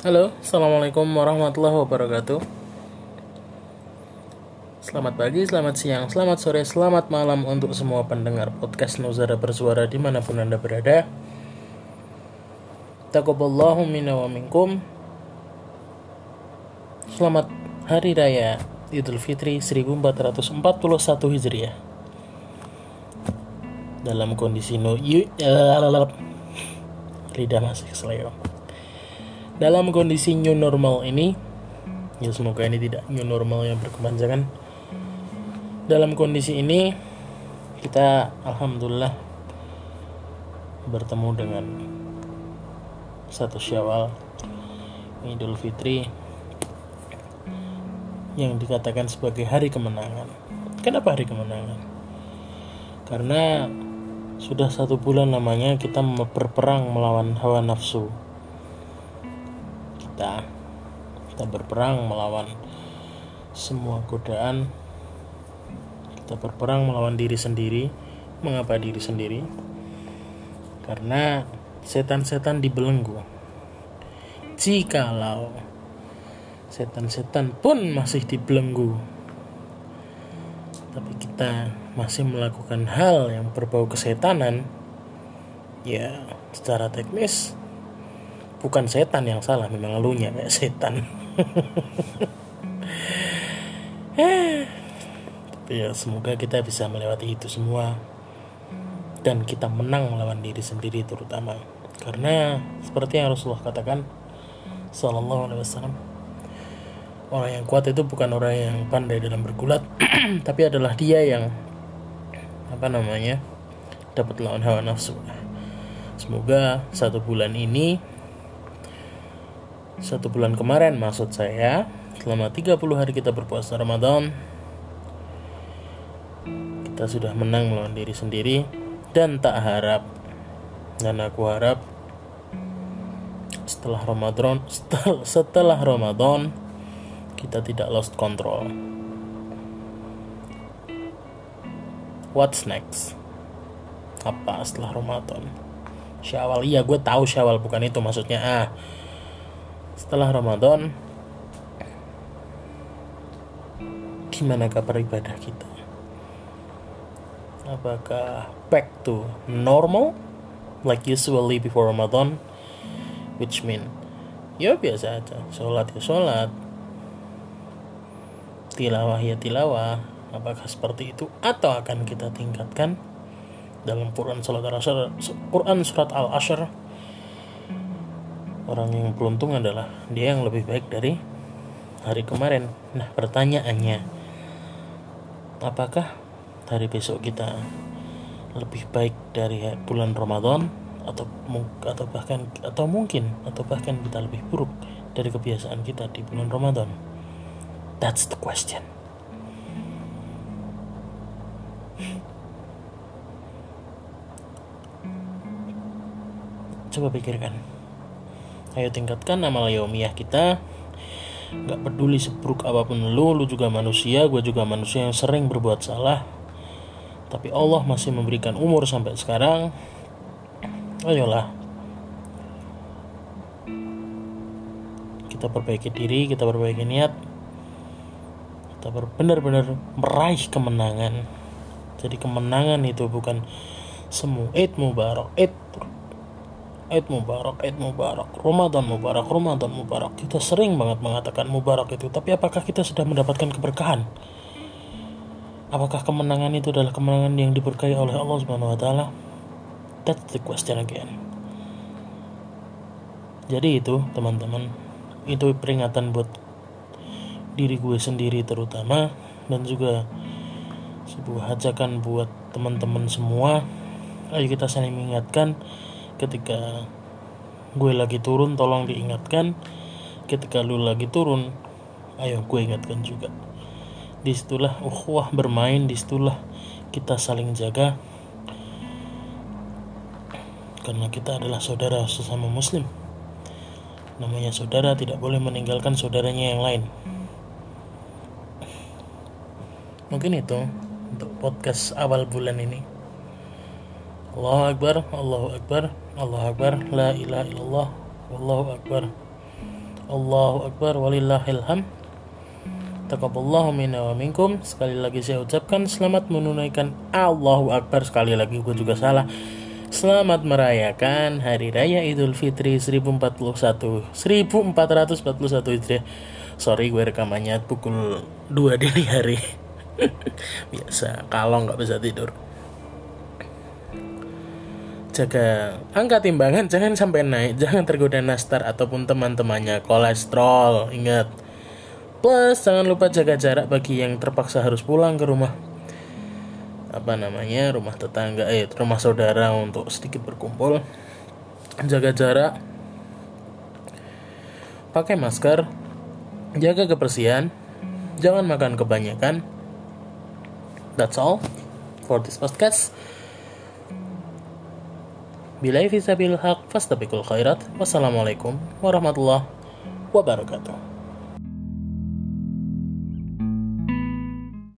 Halo, Assalamualaikum warahmatullahi wabarakatuh. Selamat pagi, selamat siang, selamat sore, selamat malam untuk semua pendengar podcast Nuzara Bersuara di mana pun Anda berada. Taqabballahu minna wa minkum. Selamat Hari Raya Idul Fitri 1441 Hijriah. Dalam kondisi no... Lidah masih keseleo dalam kondisi new normal ini ya semoga ini tidak new normal yang berkepanjangan. Dalam kondisi ini kita alhamdulillah bertemu dengan satu syawal Idul Fitri yang dikatakan sebagai hari kemenangan. Kenapa hari kemenangan? Karena sudah satu bulan namanya kita berperang melawan hawa nafsu kita. Kita berperang melawan semua godaan. Kita berperang melawan diri sendiri. Mengapa diri sendiri? Karena setan-setan dibelenggu jikalau setan-setan pun masih dibelenggu tapi kita masih melakukan hal yang berbau kesetanan ya secara teknis bukan setan yang salah memang elunya kayak setan. Tapi ya semoga kita bisa melewati itu semua. Dan kita menang melawan diri sendiri terutama. Karena seperti yang Rasulullah katakan Sallallahu Alaihi Wasallam orang yang kuat itu bukan orang yang pandai dalam bergulat tapi adalah dia yang apa namanya dapat lawan hawa nafsu. Semoga satu bulan ini satu bulan kemarin maksud saya selama 30 hari kita berpuasa Ramadan kita sudah menang melawan diri sendiri. Dan tak harap dan aku harap setelah Ramadan setelah, Ramadan kita tidak lost control. What's next? Apa setelah Ramadan? Syawal iya gue tahu Syawal bukan itu maksudnya. Ah setelah Ramadan gimana kabar ibadah kita? Apakah back to normal like usually before Ramadan? Which mean ya biasa aja sholat ya sholat. Tilawah ya tilawah. Apakah seperti itu? Atau akan kita tingkatkan dalam Quran surat al-Ashr Quran surat al-Ashr orang yang beruntung adalah dia yang lebih baik dari hari kemarin. Nah, pertanyaannya, apakah hari besok kita lebih baik dari bulan Ramadan atau atau bahkan atau mungkin atau bahkan kita lebih buruk dari kebiasaan kita di bulan Ramadan? That's the question. Coba pikirkan ayo tingkatkan amal yaumiyah kita. Gak peduli seburuk apa pun lu lu juga manusia gue juga manusia yang sering berbuat salah. Tapi Allah masih memberikan umur sampai sekarang. Ayolah. Kita perbaiki diri kita perbaiki niat. Kita benar-benar meraih kemenangan. Jadi kemenangan itu bukan semu Eid Mubarak Eid Eid Mubarak, Eid Mubarak, Ramadan Mubarak, Ramadan Mubarak. Kita sering banget mengatakan Mubarak itu, tapi apakah kita sudah mendapatkan keberkahan? Apakah kemenangan itu adalah kemenangan yang diberkahi oleh Allah Subhanahu wa taala? That's the question again. Jadi itu, teman-teman, itu peringatan buat diri gue sendiri terutama dan juga sebuah ajakan buat teman-teman semua. Ayo kita saling mengingatkan ketika gue lagi turun tolong diingatkan. Ketika lu lagi turun ayo gue ingatkan juga. Di situlah ukhuwah bermain di situlah kita saling jaga. Karena kita adalah saudara sesama muslim. Namanya saudara tidak boleh meninggalkan saudaranya yang lain. Mungkin itu untuk podcast awal bulan ini Allahu Akbar Allahu Akbar Allahu Akbar La ilaha illallah Wallahu Akbar Allahu Akbar walillahilham Taqabballahu minna wa minkum. Sekali lagi saya ucapkan selamat menunaikan Allahu Akbar. Sekali lagi gue juga salah. Selamat merayakan Hari Raya Idul Fitri 1041 1441 Hijriah. Sorry gue rekamannya pukul 2 dini hari. Biasa kalau nggak bisa tidur jaga angka timbangan jangan sampai naik jangan tergoda nastar ataupun teman-temannya kolesterol ingat. Plus jangan lupa jaga jarak bagi yang terpaksa harus pulang ke rumah. Apa namanya rumah tetangga eh rumah saudara untuk sedikit berkumpul. Jaga jarak. Pakai masker. Jaga kebersihan. Jangan makan kebanyakan. That's all for this podcast Bila fisabil haq fastabikul khairat. Wassalamualaikum warahmatullahi wabarakatuh.